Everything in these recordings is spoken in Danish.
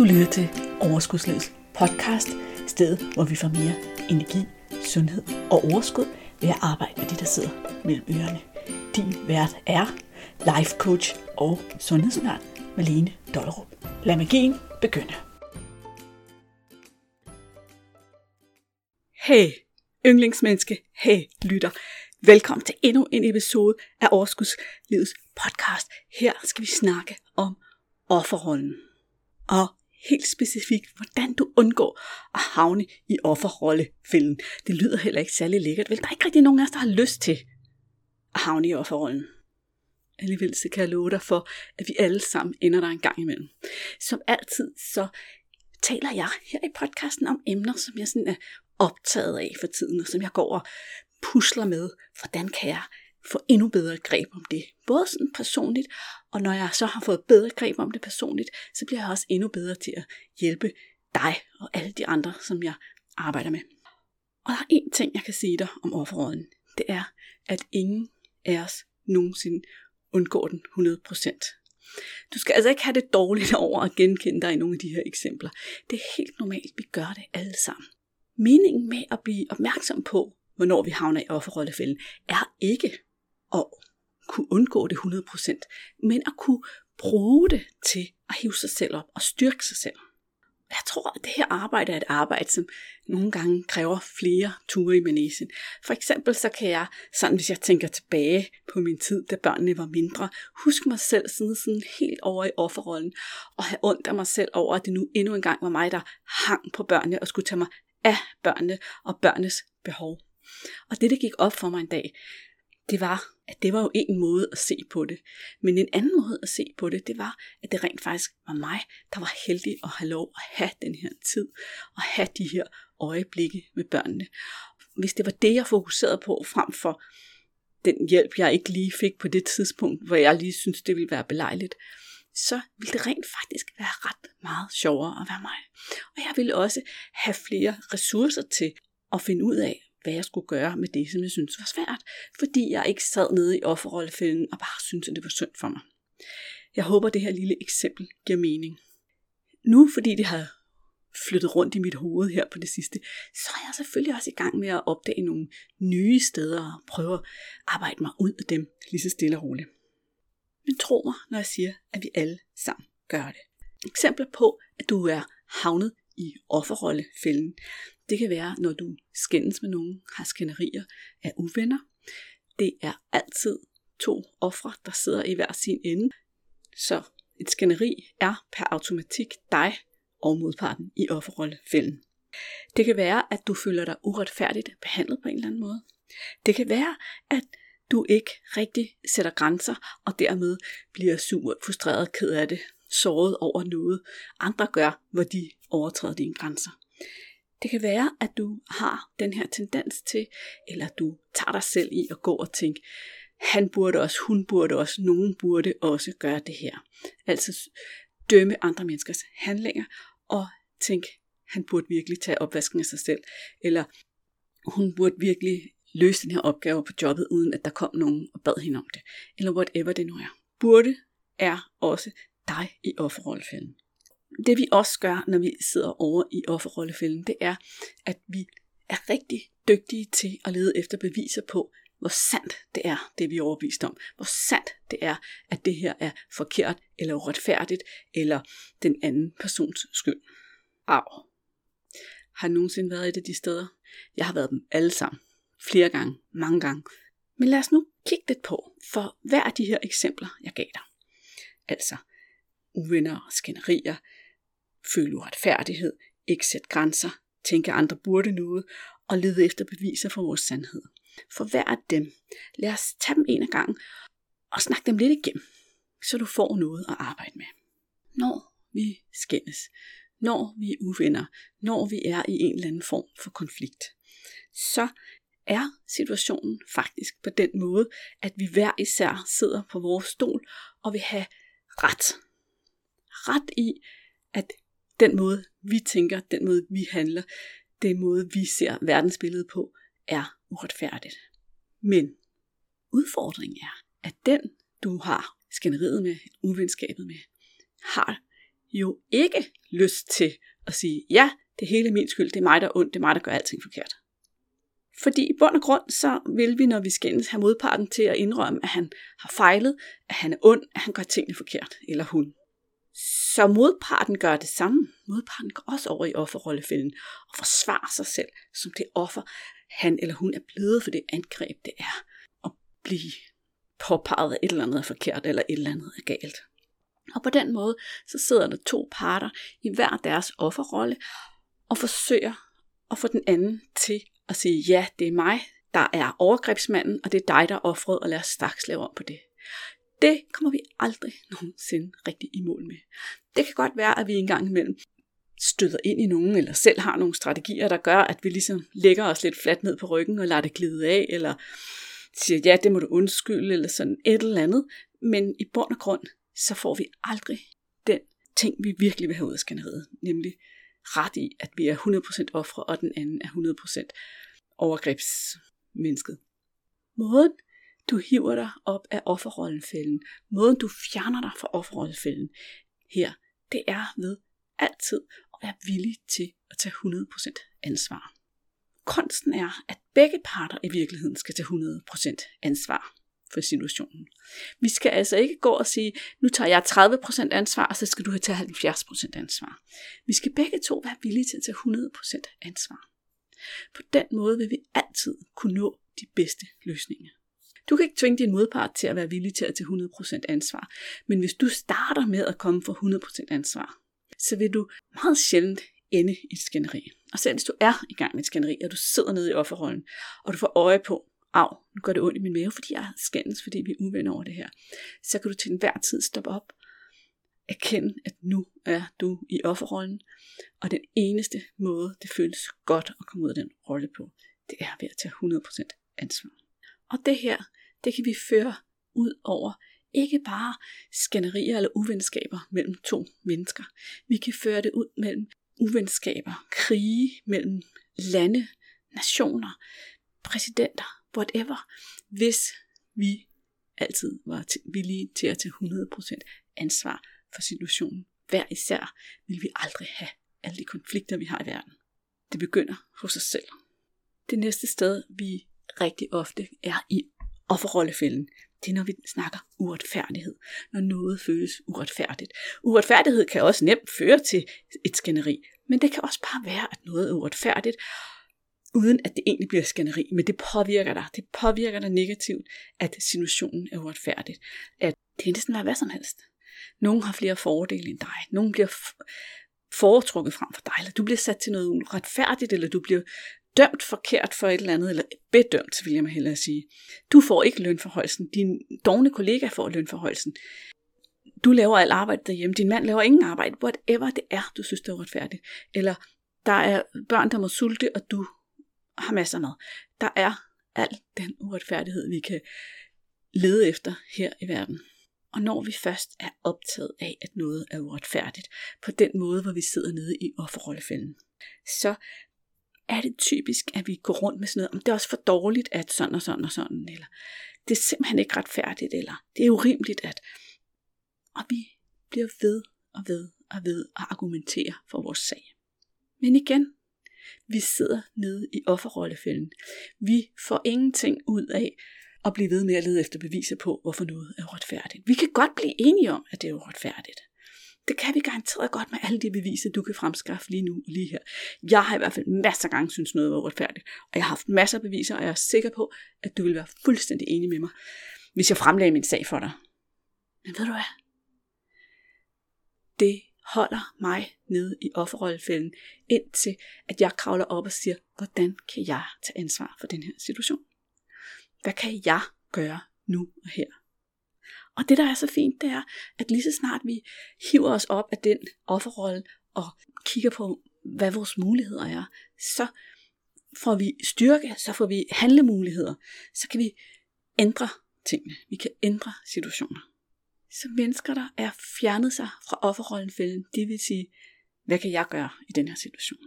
Du lytter til Overskudslivets podcast, stedet hvor vi får mere energi, sundhed og overskud ved at arbejde med det, der sidder mellem ørerne. Din vært er life coach og sundhedsundern Malene Dollerup. Lad magien begynde. Hey, yndlingsmenneske. Hey, lytter. Velkommen til endnu en episode af Overskudslivets podcast. Her skal vi snakke om offerrollen. Og helt specifikt, hvordan du undgår at havne i offerrollefælden. Det lyder heller ikke særlig lækkert. Vel, der er ikke rigtig nogen af os, der har lyst til at havne i offerrollen. Alligevel så kan jeg love dig for, at vi alle sammen ender der en gang imellem. Som altid, så taler jeg her i podcasten om emner, som jeg sådan er optaget af for tiden, og som jeg går og pusler med. Hvordan kan jeg få endnu bedre greb om det? Både sådan personligt, og når jeg så har fået bedre greb om det personligt, så bliver jeg også endnu bedre til at hjælpe dig og alle de andre, som jeg arbejder med. Og der er én ting, jeg kan sige dig om offerråden. Det er, at ingen af os nogensinde undgår den 100%. Du skal altså ikke have det dårligt over at genkende dig i nogle af de her eksempler. Det er helt normalt, vi gør det alle sammen. Meningen med at blive opmærksom på, hvornår vi havner i offerrollefælden, er ikke at kunne undgå det 100%, men at kunne bruge det til at hive sig selv op og styrke sig selv. Jeg tror, at det her arbejde er et arbejde, som nogle gange kræver flere ture i manesien. For eksempel så kan jeg, sådan hvis jeg tænker tilbage på min tid, da børnene var mindre, huske mig selv sådan, sådan helt over i offerrollen, og have ondt af mig selv over, at det nu endnu en gang var mig, der hang på børnene og skulle tage mig af børnene og børnenes behov. Og det, der gik op for mig en dag, det var, at det var jo en måde at se på det. Men en anden måde at se på det, det var, at det rent faktisk var mig, der var heldig at have lov at have den her tid, og have de her øjeblikke med børnene. Hvis det var det, jeg fokuserede på, frem for den hjælp, jeg ikke lige fik på det tidspunkt, hvor jeg lige synes det ville være belejligt, så ville det rent faktisk være ret meget sjovere at være mig. Og jeg ville også have flere ressourcer til at finde ud af, hvad jeg skulle gøre med det, som jeg synes var svært, fordi jeg ikke sad nede i offerrollefælden og bare syntes, at det var synd for mig. Jeg håber, det her lille eksempel giver mening. Nu, fordi det har flyttet rundt i mit hoved her på det sidste, så er jeg selvfølgelig også i gang med at opdage nogle nye steder og prøve at arbejde mig ud af dem lige så stille og roligt. Men tro mig, når jeg siger, at vi alle sammen gør det. Eksempler på, at du er havnet i offerrollefælden, det kan være, når du skændes med nogen, har skænderier af uvenner. Det er altid to ofre, der sidder i hver sin ende. Så et skænderi er per automatik dig og modparten i offerrollefælden. Det kan være, at du føler dig uretfærdigt behandlet på en eller anden måde. Det kan være, at du ikke rigtig sætter grænser, og dermed bliver sur, frustreret, ked af det, såret over noget, andre gør, hvor de overtræder dine grænser. Det kan være, at du har den her tendens til, eller du tager dig selv i at gå og tænke, han burde også, hun burde også, nogen burde også gøre det her. Altså dømme andre menneskers handlinger og tænke, han burde virkelig tage opvasken af sig selv, eller hun burde virkelig løse den her opgave på jobbet, uden at der kom nogen og bad hende om det, eller whatever det nu er. Burde er også dig i offerrollefælden det vi også gør, når vi sidder over i offerrollefælden, det er, at vi er rigtig dygtige til at lede efter beviser på, hvor sandt det er, det vi er overbevist om. Hvor sandt det er, at det her er forkert, eller uretfærdigt, eller den anden persons skyld. Au. Har jeg nogensinde været et af de steder? Jeg har været dem alle sammen. Flere gange, mange gange. Men lad os nu kigge lidt på, for hver af de her eksempler, jeg gav dig. Altså, uvenner skænderier, føle uretfærdighed, ikke sætte grænser, tænke andre burde noget og lede efter beviser for vores sandhed. For hver af dem, lad os tage dem en af gangen og snakke dem lidt igennem, så du får noget at arbejde med. Når vi skændes, når vi er uvenner, når vi er i en eller anden form for konflikt, så er situationen faktisk på den måde, at vi hver især sidder på vores stol og vil have ret. Ret i, at den måde, vi tænker, den måde, vi handler, den måde, vi ser verdensbilledet på, er uretfærdigt. Men udfordringen er, at den, du har skænderiet med, uvenskabet med, har jo ikke lyst til at sige, ja, det er hele min skyld, det er mig, der er ondt, det er mig, der gør alting forkert. Fordi i bund og grund, så vil vi, når vi skændes, have modparten til at indrømme, at han har fejlet, at han er ond, at han gør tingene forkert, eller hun. Så modparten gør det samme. Modparten går også over i offerrollefælden og forsvarer sig selv som det offer, han eller hun er blevet for det angreb, det er at blive påpeget, at et eller andet er forkert, eller et eller andet er galt. Og på den måde, så sidder der to parter i hver deres offerrolle, og forsøger at få den anden til at sige, ja, det er mig, der er overgrebsmanden, og det er dig, der er offret, og lad os straks lave om på det. Det kommer vi aldrig nogensinde rigtig i mål med. Det kan godt være, at vi engang imellem støder ind i nogen, eller selv har nogle strategier, der gør, at vi ligesom lægger os lidt fladt ned på ryggen og lader det glide af, eller siger, ja, det må du undskylde, eller sådan et eller andet. Men i bund og grund, så får vi aldrig den ting, vi virkelig vil have ud af skænderiet, nemlig ret i, at vi er 100% ofre, og den anden er 100% overgrebsmennesket. Måden, du hiver dig op af offerrollenfælden, måden du fjerner dig fra offerrollenfælden her, det er ved altid at være villig til at tage 100% ansvar. Kunsten er, at begge parter i virkeligheden skal tage 100% ansvar for situationen. Vi skal altså ikke gå og sige, nu tager jeg 30% ansvar, og så skal du have tage 70% ansvar. Vi skal begge to være villige til at tage 100% ansvar. På den måde vil vi altid kunne nå de bedste løsninger. Du kan ikke tvinge din modpart til at være villig til at tage 100% ansvar, men hvis du starter med at komme for 100% ansvar, så vil du meget sjældent ende i et skænderi. Og selv hvis du er i gang med et skænderi, og du sidder nede i offerrollen, og du får øje på, af, nu gør det ondt i min mave, fordi jeg skændes, fordi vi er uvenner over det her, så kan du til enhver tid stoppe op, erkende, at nu er du i offerrollen, og den eneste måde, det føles godt at komme ud af den rolle på, det er ved at tage 100% ansvar. Og det her, det kan vi føre ud over ikke bare skænderier eller uvenskaber mellem to mennesker. Vi kan føre det ud mellem uvenskaber, krige mellem lande, nationer, præsidenter, whatever, hvis vi altid var villige til at tage 100% ansvar for situationen. Hver især vil vi aldrig have alle de konflikter, vi har i verden. Det begynder hos os selv. Det næste sted, vi rigtig ofte er i offerrollefælden, det er, når vi snakker uretfærdighed. Når noget føles uretfærdigt. Uretfærdighed kan også nemt føre til et skænderi, men det kan også bare være, at noget er uretfærdigt, uden at det egentlig bliver skænderi, men det påvirker dig. Det påvirker dig negativt, at situationen er uretfærdig. At det kan næsten være hvad som helst. Nogen har flere fordele end dig. Nogen bliver foretrukket frem for dig, eller du bliver sat til noget uretfærdigt, eller du bliver dømt forkert for et eller andet, eller bedømt, vil jeg hellere sige. Du får ikke lønforholdelsen. Din dogne kollega får lønforholdelsen. Du laver alt arbejde derhjemme. Din mand laver ingen arbejde. Whatever det er, du synes, det er uretfærdigt. Eller der er børn, der må sulte, og du har masser mad. Der er al den uretfærdighed, vi kan lede efter her i verden. Og når vi først er optaget af, at noget er uretfærdigt, på den måde, hvor vi sidder nede i offerrollefælden, så er det typisk, at vi går rundt med sådan noget, om det er også for dårligt, at sådan og sådan og sådan, eller det er simpelthen ikke retfærdigt, eller det er urimeligt, at... Og vi bliver ved og ved og ved at argumentere for vores sag. Men igen, vi sidder nede i offerrollefælden. Vi får ingenting ud af at blive ved med at lede efter beviser på, hvorfor noget er uretfærdigt. Vi kan godt blive enige om, at det er uretfærdigt. Det kan vi garanteret godt med alle de beviser, du kan fremskaffe lige nu og lige her. Jeg har i hvert fald masser af gange synes noget var uretfærdigt, og jeg har haft masser af beviser, og jeg er sikker på, at du vil være fuldstændig enig med mig, hvis jeg fremlagde min sag for dig. Men ved du hvad? Det holder mig nede i offerrollefælden, indtil at jeg kravler op og siger, hvordan kan jeg tage ansvar for den her situation? Hvad kan jeg gøre nu og her? Og det, der er så fint, det er, at lige så snart vi hiver os op af den offerrolle og kigger på, hvad vores muligheder er, så får vi styrke, så får vi handlemuligheder, så kan vi ændre tingene. Vi kan ændre situationer. Så mennesker, der er fjernet sig fra offerrollenfælden, det vil sige, hvad kan jeg gøre i den her situation?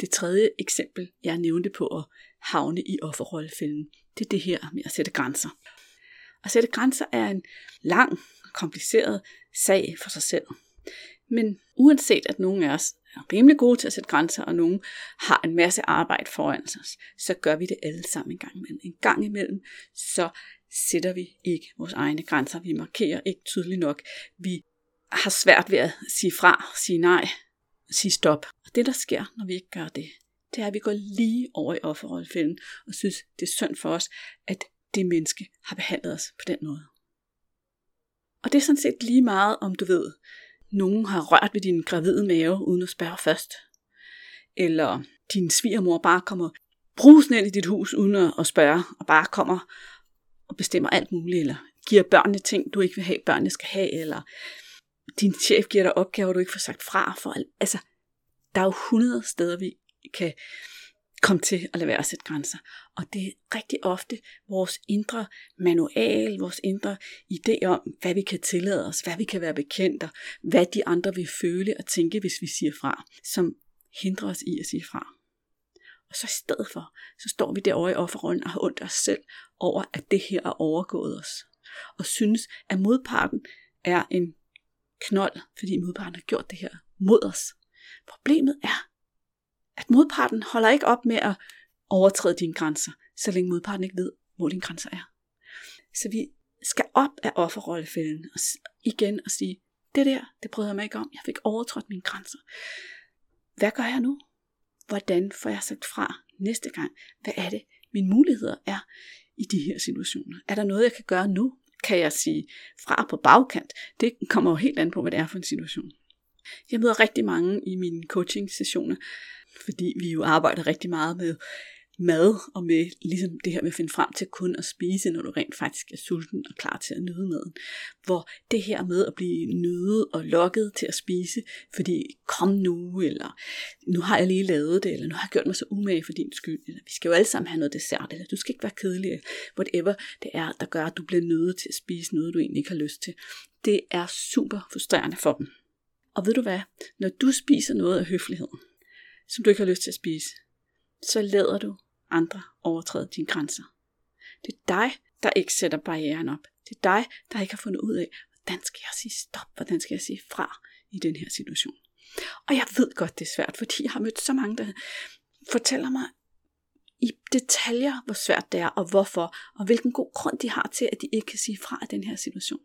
Det tredje eksempel, jeg nævnte på at havne i offerrollefælden, det er det her med at sætte grænser. At sætte grænser er en lang, kompliceret sag for sig selv. Men uanset at nogen af os er rimelig gode til at sætte grænser, og nogen har en masse arbejde foran os, så gør vi det alle sammen en gang imellem. En gang imellem, så sætter vi ikke vores egne grænser. Vi markerer ikke tydeligt nok. Vi har svært ved at sige fra, sige nej, sige stop. Og det, der sker, når vi ikke gør det, det er, at vi går lige over i offerrollefælden og synes, det er synd for os, at det menneske har behandlet os på den måde. Og det er sådan set lige meget, om du ved, nogen har rørt ved din gravide mave uden at spørge først. Eller din svigermor bare kommer brusende ind i dit hus uden at spørge, og bare kommer og bestemmer alt muligt, eller giver børnene ting, du ikke vil have, børnene skal have, eller din chef giver dig opgaver, du ikke får sagt fra for. Altså, der er jo hundrede steder, vi kan kom til at lade være at sætte grænser. Og det er rigtig ofte vores indre manual, vores indre idé om, hvad vi kan tillade os, hvad vi kan være bekendt, og hvad de andre vil føle og tænke, hvis vi siger fra, som hindrer os i at sige fra. Og så i stedet for, så står vi derovre i offerrollen og har ondt os selv over, at det her er overgået os. Og synes, at modparten er en knold, fordi modparten har gjort det her mod os. Problemet er, at modparten holder ikke op med at overtræde dine grænser, så længe modparten ikke ved, hvor dine grænser er. Så vi skal op af offerrollefælden og igen og sige, det der, det bryder jeg mig ikke om. Jeg fik overtrådt mine grænser. Hvad gør jeg nu? Hvordan får jeg sagt fra næste gang? Hvad er det, mine muligheder er i de her situationer? Er der noget, jeg kan gøre nu? Kan jeg sige fra på bagkant? Det kommer jo helt an på, hvad det er for en situation. Jeg møder rigtig mange i mine coaching sessioner, fordi vi jo arbejder rigtig meget med mad, og med ligesom det her med at finde frem til kun at spise, når du rent faktisk er sulten og klar til at nyde maden. Hvor det her med at blive nødet og lokket til at spise, fordi kom nu, eller nu har jeg lige lavet det, eller nu har jeg gjort mig så umage for din skyld, eller vi skal jo alle sammen have noget dessert, eller du skal ikke være kedelig, whatever det er, der gør, at du bliver nødt til at spise noget, du egentlig ikke har lyst til. Det er super frustrerende for dem. Og ved du hvad? Når du spiser noget af høfligheden, som du ikke har lyst til at spise, så lader du andre overtræde dine grænser. Det er dig, der ikke sætter barrieren op. Det er dig, der ikke har fundet ud af, hvordan skal jeg sige stop, hvordan skal jeg sige fra i den her situation. Og jeg ved godt, det er svært, fordi jeg har mødt så mange, der fortæller mig i detaljer, hvor svært det er, og hvorfor, og hvilken god grund de har til, at de ikke kan sige fra i den her situation.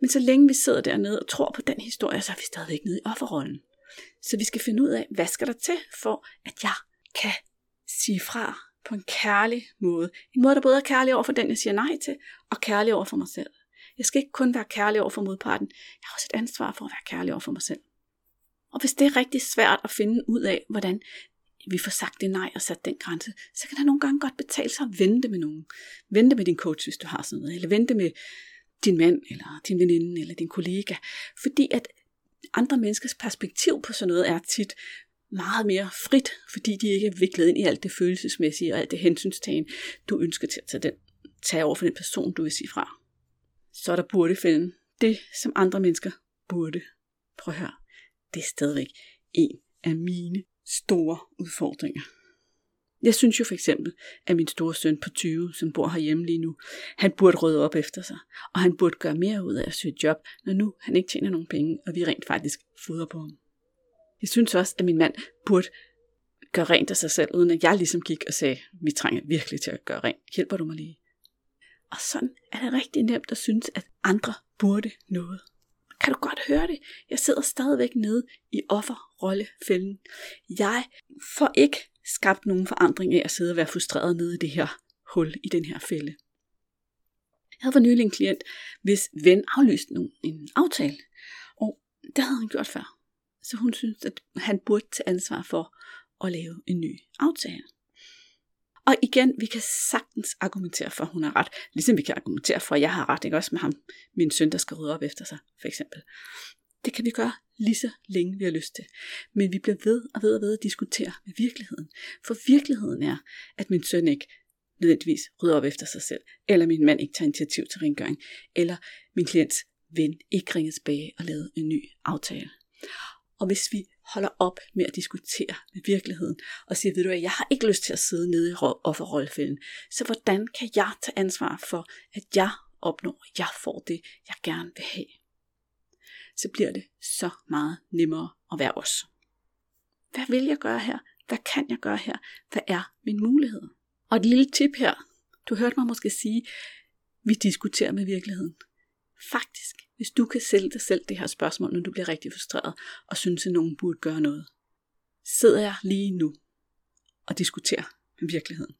Men så længe vi sidder dernede og tror på den historie, så er vi stadigvæk nede i offerrollen. Så vi skal finde ud af, hvad skal der til, for at jeg kan sige fra på en kærlig måde. En måde, der både er kærlig over for den, jeg siger nej til, og kærlig over for mig selv. Jeg skal ikke kun være kærlig over for modparten. Jeg har også et ansvar for at være kærlig over for mig selv. Og hvis det er rigtig svært at finde ud af, hvordan vi får sagt det nej og sat den grænse, så kan der nogle gange godt betale sig at vente med nogen. Vente med din coach, hvis du har sådan noget, eller vente med din mand, eller din veninde, eller din kollega. Fordi at andre menneskers perspektiv på sådan noget er tit meget mere frit, fordi de ikke er viklet ind i alt det følelsesmæssige og alt det hensynstagen, du ønsker til at tage, den, tage over for den person, du vil sige fra. Så er der burdefælden. Det, som andre mennesker burde. Prøv at høre. Det er stadigvæk en af mine store udfordringer. Jeg synes jo for eksempel, at min store søn på 20, som bor herhjemme lige nu, han burde rydde op efter sig, og han burde gøre mere ud af at søge job, når nu han ikke tjener nogen penge, og vi rent faktisk fodrer på ham. Jeg synes også, at min mand burde gøre rent af sig selv, uden at jeg ligesom gik og sagde, vi trænger virkelig til at gøre rent. Hjælper du mig lige? Og sådan er det rigtig nemt at synes, at andre burde noget. Kan du godt høre det? Jeg sidder stadigvæk nede i offerrollefælden. Jeg får ikke skabt nogen forandring af at sidde og være frustreret nede i det her hul, i den her fælde. Jeg havde for nylig en klient, hvis ven aflyste en aftale, og det havde han gjort før. Så hun synes, at han burde tage ansvar for at lave en ny aftale. Og igen, vi kan sagtens argumentere for, at hun har ret. Ligesom vi kan argumentere for, at jeg har ret, ikke også med ham, min søn, der skal rydde op efter sig, for eksempel. Det kan vi gøre lige så længe vi har lyst til. Men vi bliver ved og ved og ved at diskutere med virkeligheden. For virkeligheden er, at min søn ikke nødvendigvis rydder op efter sig selv, eller min mand ikke tager initiativ til rengøring, eller min klients ven ikke ringer tilbage og laver en ny aftale. Og hvis vi holder op med at diskutere med virkeligheden, og siger, ved du hvad, jeg har ikke lyst til at sidde nede i offerrollefælden, så hvordan kan jeg tage ansvar for, at jeg opnår, at jeg får det, jeg gerne vil have? Så bliver det så meget nemmere at være os. Hvad vil jeg gøre her? Hvad kan jeg gøre her? Hvad er min mulighed? Og et lille tip her. Du hørte mig måske sige, vi diskuterer med virkeligheden. Faktisk, hvis du kan sælge dig selv det her spørgsmål, når du bliver rigtig frustreret og synes, at nogen burde gøre noget, sidder jeg lige nu og diskuterer med virkeligheden.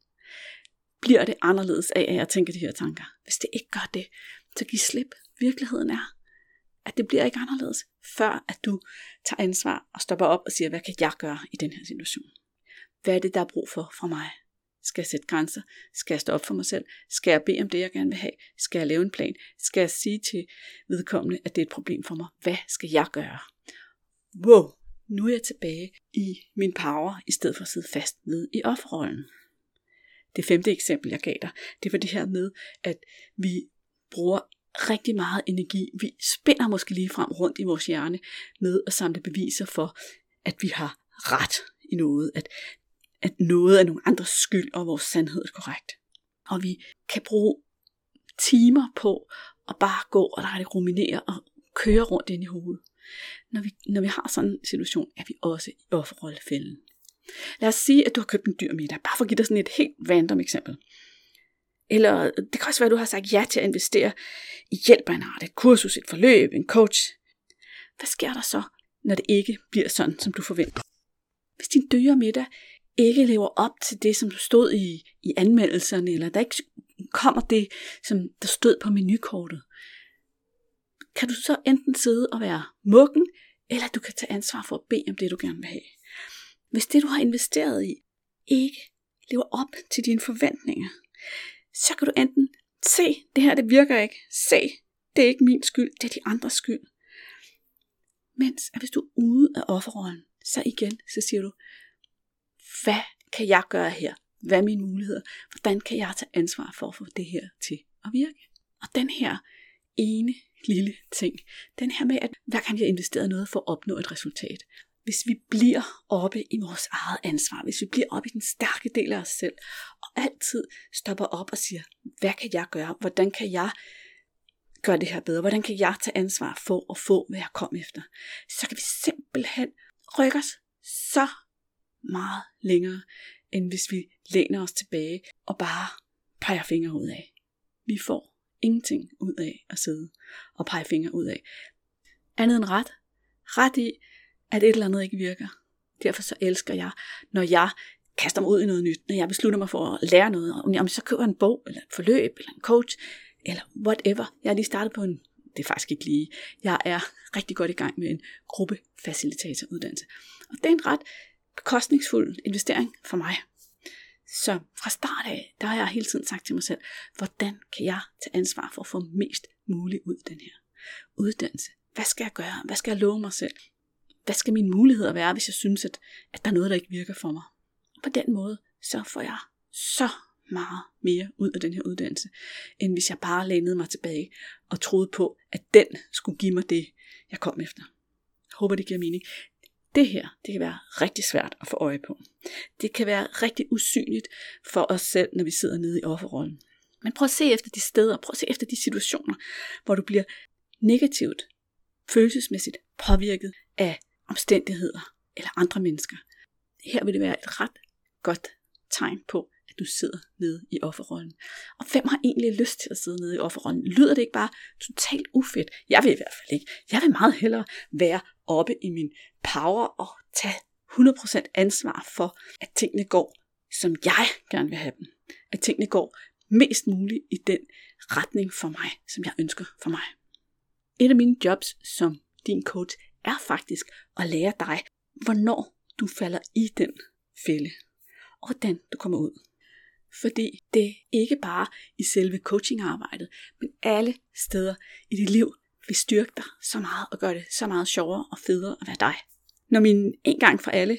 Bliver det anderledes af, at jeg tænker de her tanker? Hvis det ikke gør det, så giv slip. Virkeligheden er, at det bliver ikke anderledes, før at du tager ansvar og stopper op og siger, hvad kan jeg gøre i den her situation? Hvad er det, der er brug for fra mig? Skal jeg sætte grænser? Skal jeg stå op for mig selv? Skal jeg bede om det, jeg gerne vil have? Skal jeg lave en plan? Skal jeg sige til vedkommende, at det er et problem for mig? Hvad skal jeg gøre? Wow, nu er jeg tilbage i min power, i stedet for at sidde fast nede i offerrollen. Det femte eksempel, jeg gav dig, det var det her med, at vi bruger rigtig meget energi. Vi spænder måske lige frem rundt i vores hjerne med at samle beviser for, at vi har ret i noget, at, at noget er nogle andres skyld, og vores sandhed er korrekt. Og vi kan bruge timer på at bare gå og lade det ruminere og køre rundt ind i hovedet. Når vi, når vi har sådan en situation, er vi også i offerrollefælden. Lad os sige, at du har købt en dyr middag, bare for at give dig sådan et helt random eksempel. Eller det kan også være, at du har sagt ja til at investere i hjælp af en art, et kursus, et forløb, en coach. Hvad sker der så, når det ikke bliver sådan, som du forventer? Hvis din dyre middag ikke lever op til det, som du stod i, i anmeldelserne, eller der ikke kommer det, som der stod på menukortet, kan du så enten sidde og være muggen, eller du kan tage ansvar for at bede om det, du gerne vil have. Hvis det, du har investeret i, ikke lever op til dine forventninger, så kan du enten se, det her det virker ikke, se, det er ikke min skyld, det er de andres skyld. Mens at hvis du er ude af offerrollen, så igen, så siger du, hvad kan jeg gøre her? Hvad er mine muligheder? Hvordan kan jeg tage ansvar for at få det her til at virke? Og den her ene lille ting, den her med, at hver gang jeg investerer noget for at opnå et resultat, hvis vi bliver oppe i vores eget ansvar, hvis vi bliver oppe i den stærke del af os selv, og altid stopper op og siger, hvad kan jeg gøre? Hvordan kan jeg gøre det her bedre? Hvordan kan jeg tage ansvar for at få, hvad jeg kom efter? Så kan vi simpelthen rykke os så meget længere, end hvis vi læner os tilbage og bare peger fingre ud af. Vi får ingenting ud af at sidde og pege fingre ud af. Andet end ret. Ret i, at et eller andet ikke virker. Derfor så elsker jeg, når jeg kaster mig ud i noget nyt, når jeg beslutter mig for at lære noget, om jeg så køber en bog, eller et forløb, eller en coach, eller whatever. Jeg er lige startet på en, det er faktisk ikke lige, jeg er rigtig godt i gang med en gruppefacilitatoruddannelse. Og det er en ret bekostningsfuld investering for mig. Så fra start af, der har jeg hele tiden sagt til mig selv, hvordan kan jeg tage ansvar for at få mest muligt ud af den her uddannelse? Hvad skal jeg gøre? Hvad skal jeg love mig selv? Hvad skal mine muligheder være, hvis jeg synes, at, at der er noget, der ikke virker for mig. På den måde, så får jeg så meget mere ud af den her uddannelse, end hvis jeg bare lænede mig tilbage og troede på, at den skulle give mig det, jeg kom efter. Jeg håber, det giver mening. Det her, det kan være rigtig svært at få øje på. Det kan være rigtig usynligt for os selv, når vi sidder nede i offerrollen. Men prøv at se efter de steder, prøv at se efter de situationer, hvor du bliver negativt, følelsesmæssigt påvirket af omstændigheder eller andre mennesker. Her vil det være et ret godt tegn på, at du sidder nede i offerrollen. Og hvem har egentlig lyst til at sidde nede i offerrollen? Lyder det ikke bare totalt ufedt? Jeg vil i hvert fald ikke. Jeg vil meget hellere være oppe i min power og tage 100% ansvar for, at tingene går, som jeg gerne vil have dem. At tingene går mest muligt i den retning for mig, som jeg ønsker for mig. Et af mine jobs som din coach er faktisk at lære dig, hvornår du falder i den fælde, og hvordan du kommer ud. Fordi det ikke bare i selve coachingarbejdet, men alle steder i dit liv vil styrke dig så meget og gøre det så meget sjovere og federe at være dig. Når min en gang for alle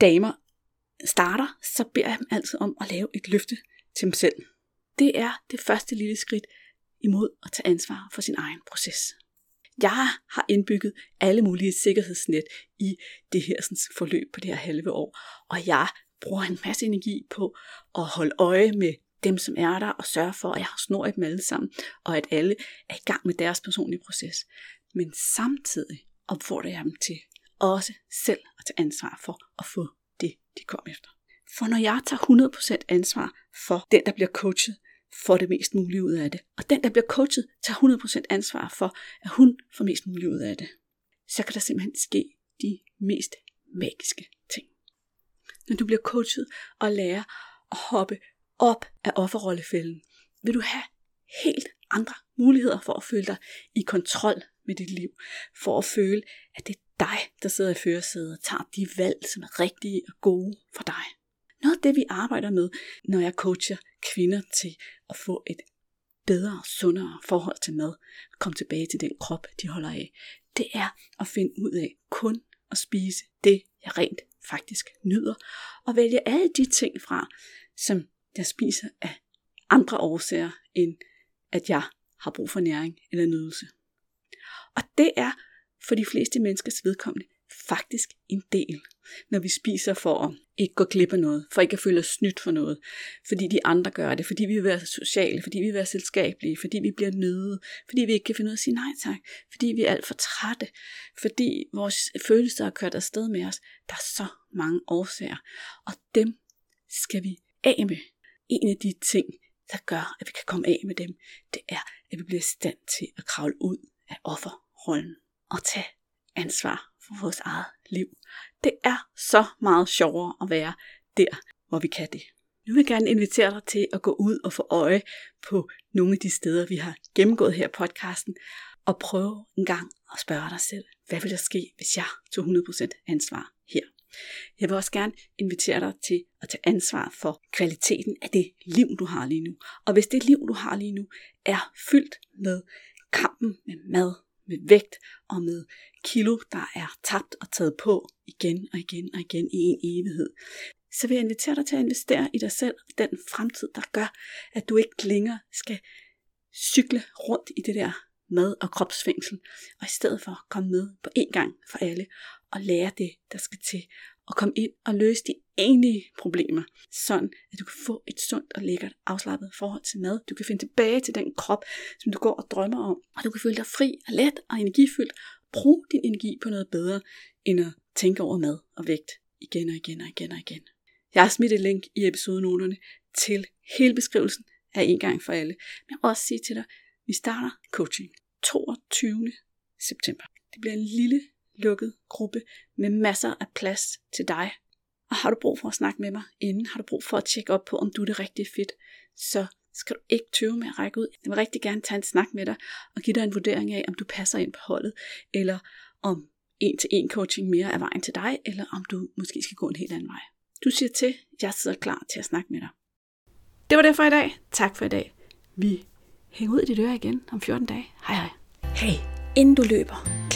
damer starter, så beder jeg dem altid om at lave et løfte til dem selv. Det er det første lille skridt imod at tage ansvar for sin egen proces. Jeg har indbygget alle mulige sikkerhedsnet i det her sådan, forløb på det her halve år, og jeg bruger en masse energi på at holde øje med dem, som er der, og sørge for, at jeg har snor i dem alle sammen, og at alle er i gang med deres personlige proces. Men samtidig opfordrer jeg dem til også selv at tage ansvar for at få det, de kom efter. For når jeg tager 100% ansvar for den, der bliver coachet, får det mest muligt ud af det, og den, der bliver coachet, tager 100% ansvar for, at hun får mest muligt ud af det, så kan der simpelthen ske de mest magiske ting. Når du bliver coachet og lærer at hoppe op af offerrollefælden, vil du have helt andre muligheder for at føle dig i kontrol med dit liv. For at føle, at det er dig, der sidder i førersædet og tager de valg, som er rigtige og gode for dig. Noget af det, vi arbejder med, når jeg coacher kvinder til at få et bedre sundere forhold til mad, komme tilbage til den krop, de holder af, det er at finde ud af kun at spise det, jeg rent faktisk nyder, og vælge alle de ting fra, som jeg spiser af andre årsager, end at jeg har brug for næring eller nydelse. Og det er for de fleste menneskers vedkommende faktisk en del, når vi spiser for at ikke gå glip af noget, for ikke at føle os snydt for noget, fordi de andre gør det, fordi vi vil være sociale, fordi vi vil være selskabelige, fordi vi bliver nøde, fordi vi ikke kan finde ud af at sige nej tak, fordi vi er alt for trætte, fordi vores følelser er kørt afsted med os. Der er så mange årsager, og dem skal vi af med. En af de ting, der gør, at vi kan komme af med dem, det er, at vi bliver i stand til at kravle ud af offerrollen og tage ansvar for vores eget liv. Det er så meget sjovere at være der, hvor vi kan det. Nu vil jeg gerne invitere dig til at gå ud og få øje på nogle af de steder, vi har gennemgået her i podcasten, og prøve en gang at spørge dig selv, hvad vil der ske, hvis jeg tog 100% ansvar her? Jeg vil også gerne invitere dig til at tage ansvar for kvaliteten af det liv, du har lige nu. Og hvis det liv, du har lige nu, er fyldt med kampen med mad, med vægt og med kilo, der er tabt og taget på igen og igen og igen i en evighed, så vil jeg invitere dig til at investere i dig selv, den fremtid, der gør, at du ikke længere skal cykle rundt i det der mad- og kropsfængsel, og i stedet for komme med på én gang for alle og lære det, der skal til, og komme ind og løse de egentlige problemer, sådan at du kan få et sundt og lækkert afslappet forhold til mad. Du kan finde tilbage til den krop, som du går og drømmer om, og du kan føle dig fri og let og energifyldt. Brug din energi på noget bedre, end at tænke over mad og vægt igen og igen og igen og igen. Jeg har smidt et link i episodenoterne til hele beskrivelsen af en gang for alle. Men jeg vil også sige til dig, vi starter coaching 22. september. Det bliver en lille lukket gruppe med masser af plads til dig. Og har du brug for at snakke med mig inden, har du brug for at tjekke op på, om du er det rigtige fit, så skal du ikke tøve med at række ud. Jeg vil rigtig gerne tage en snak med dig og give dig en vurdering af, om du passer ind på holdet, eller om en til en coaching mere er vejen til dig, eller om du måske skal gå en helt anden vej. Du siger til, jeg sidder klar til at snakke med dig. Det var det for i dag. Tak for i dag. Vi hænger ud i dit øre igen om 14 dage. Hej hej. Hey, inden du løber,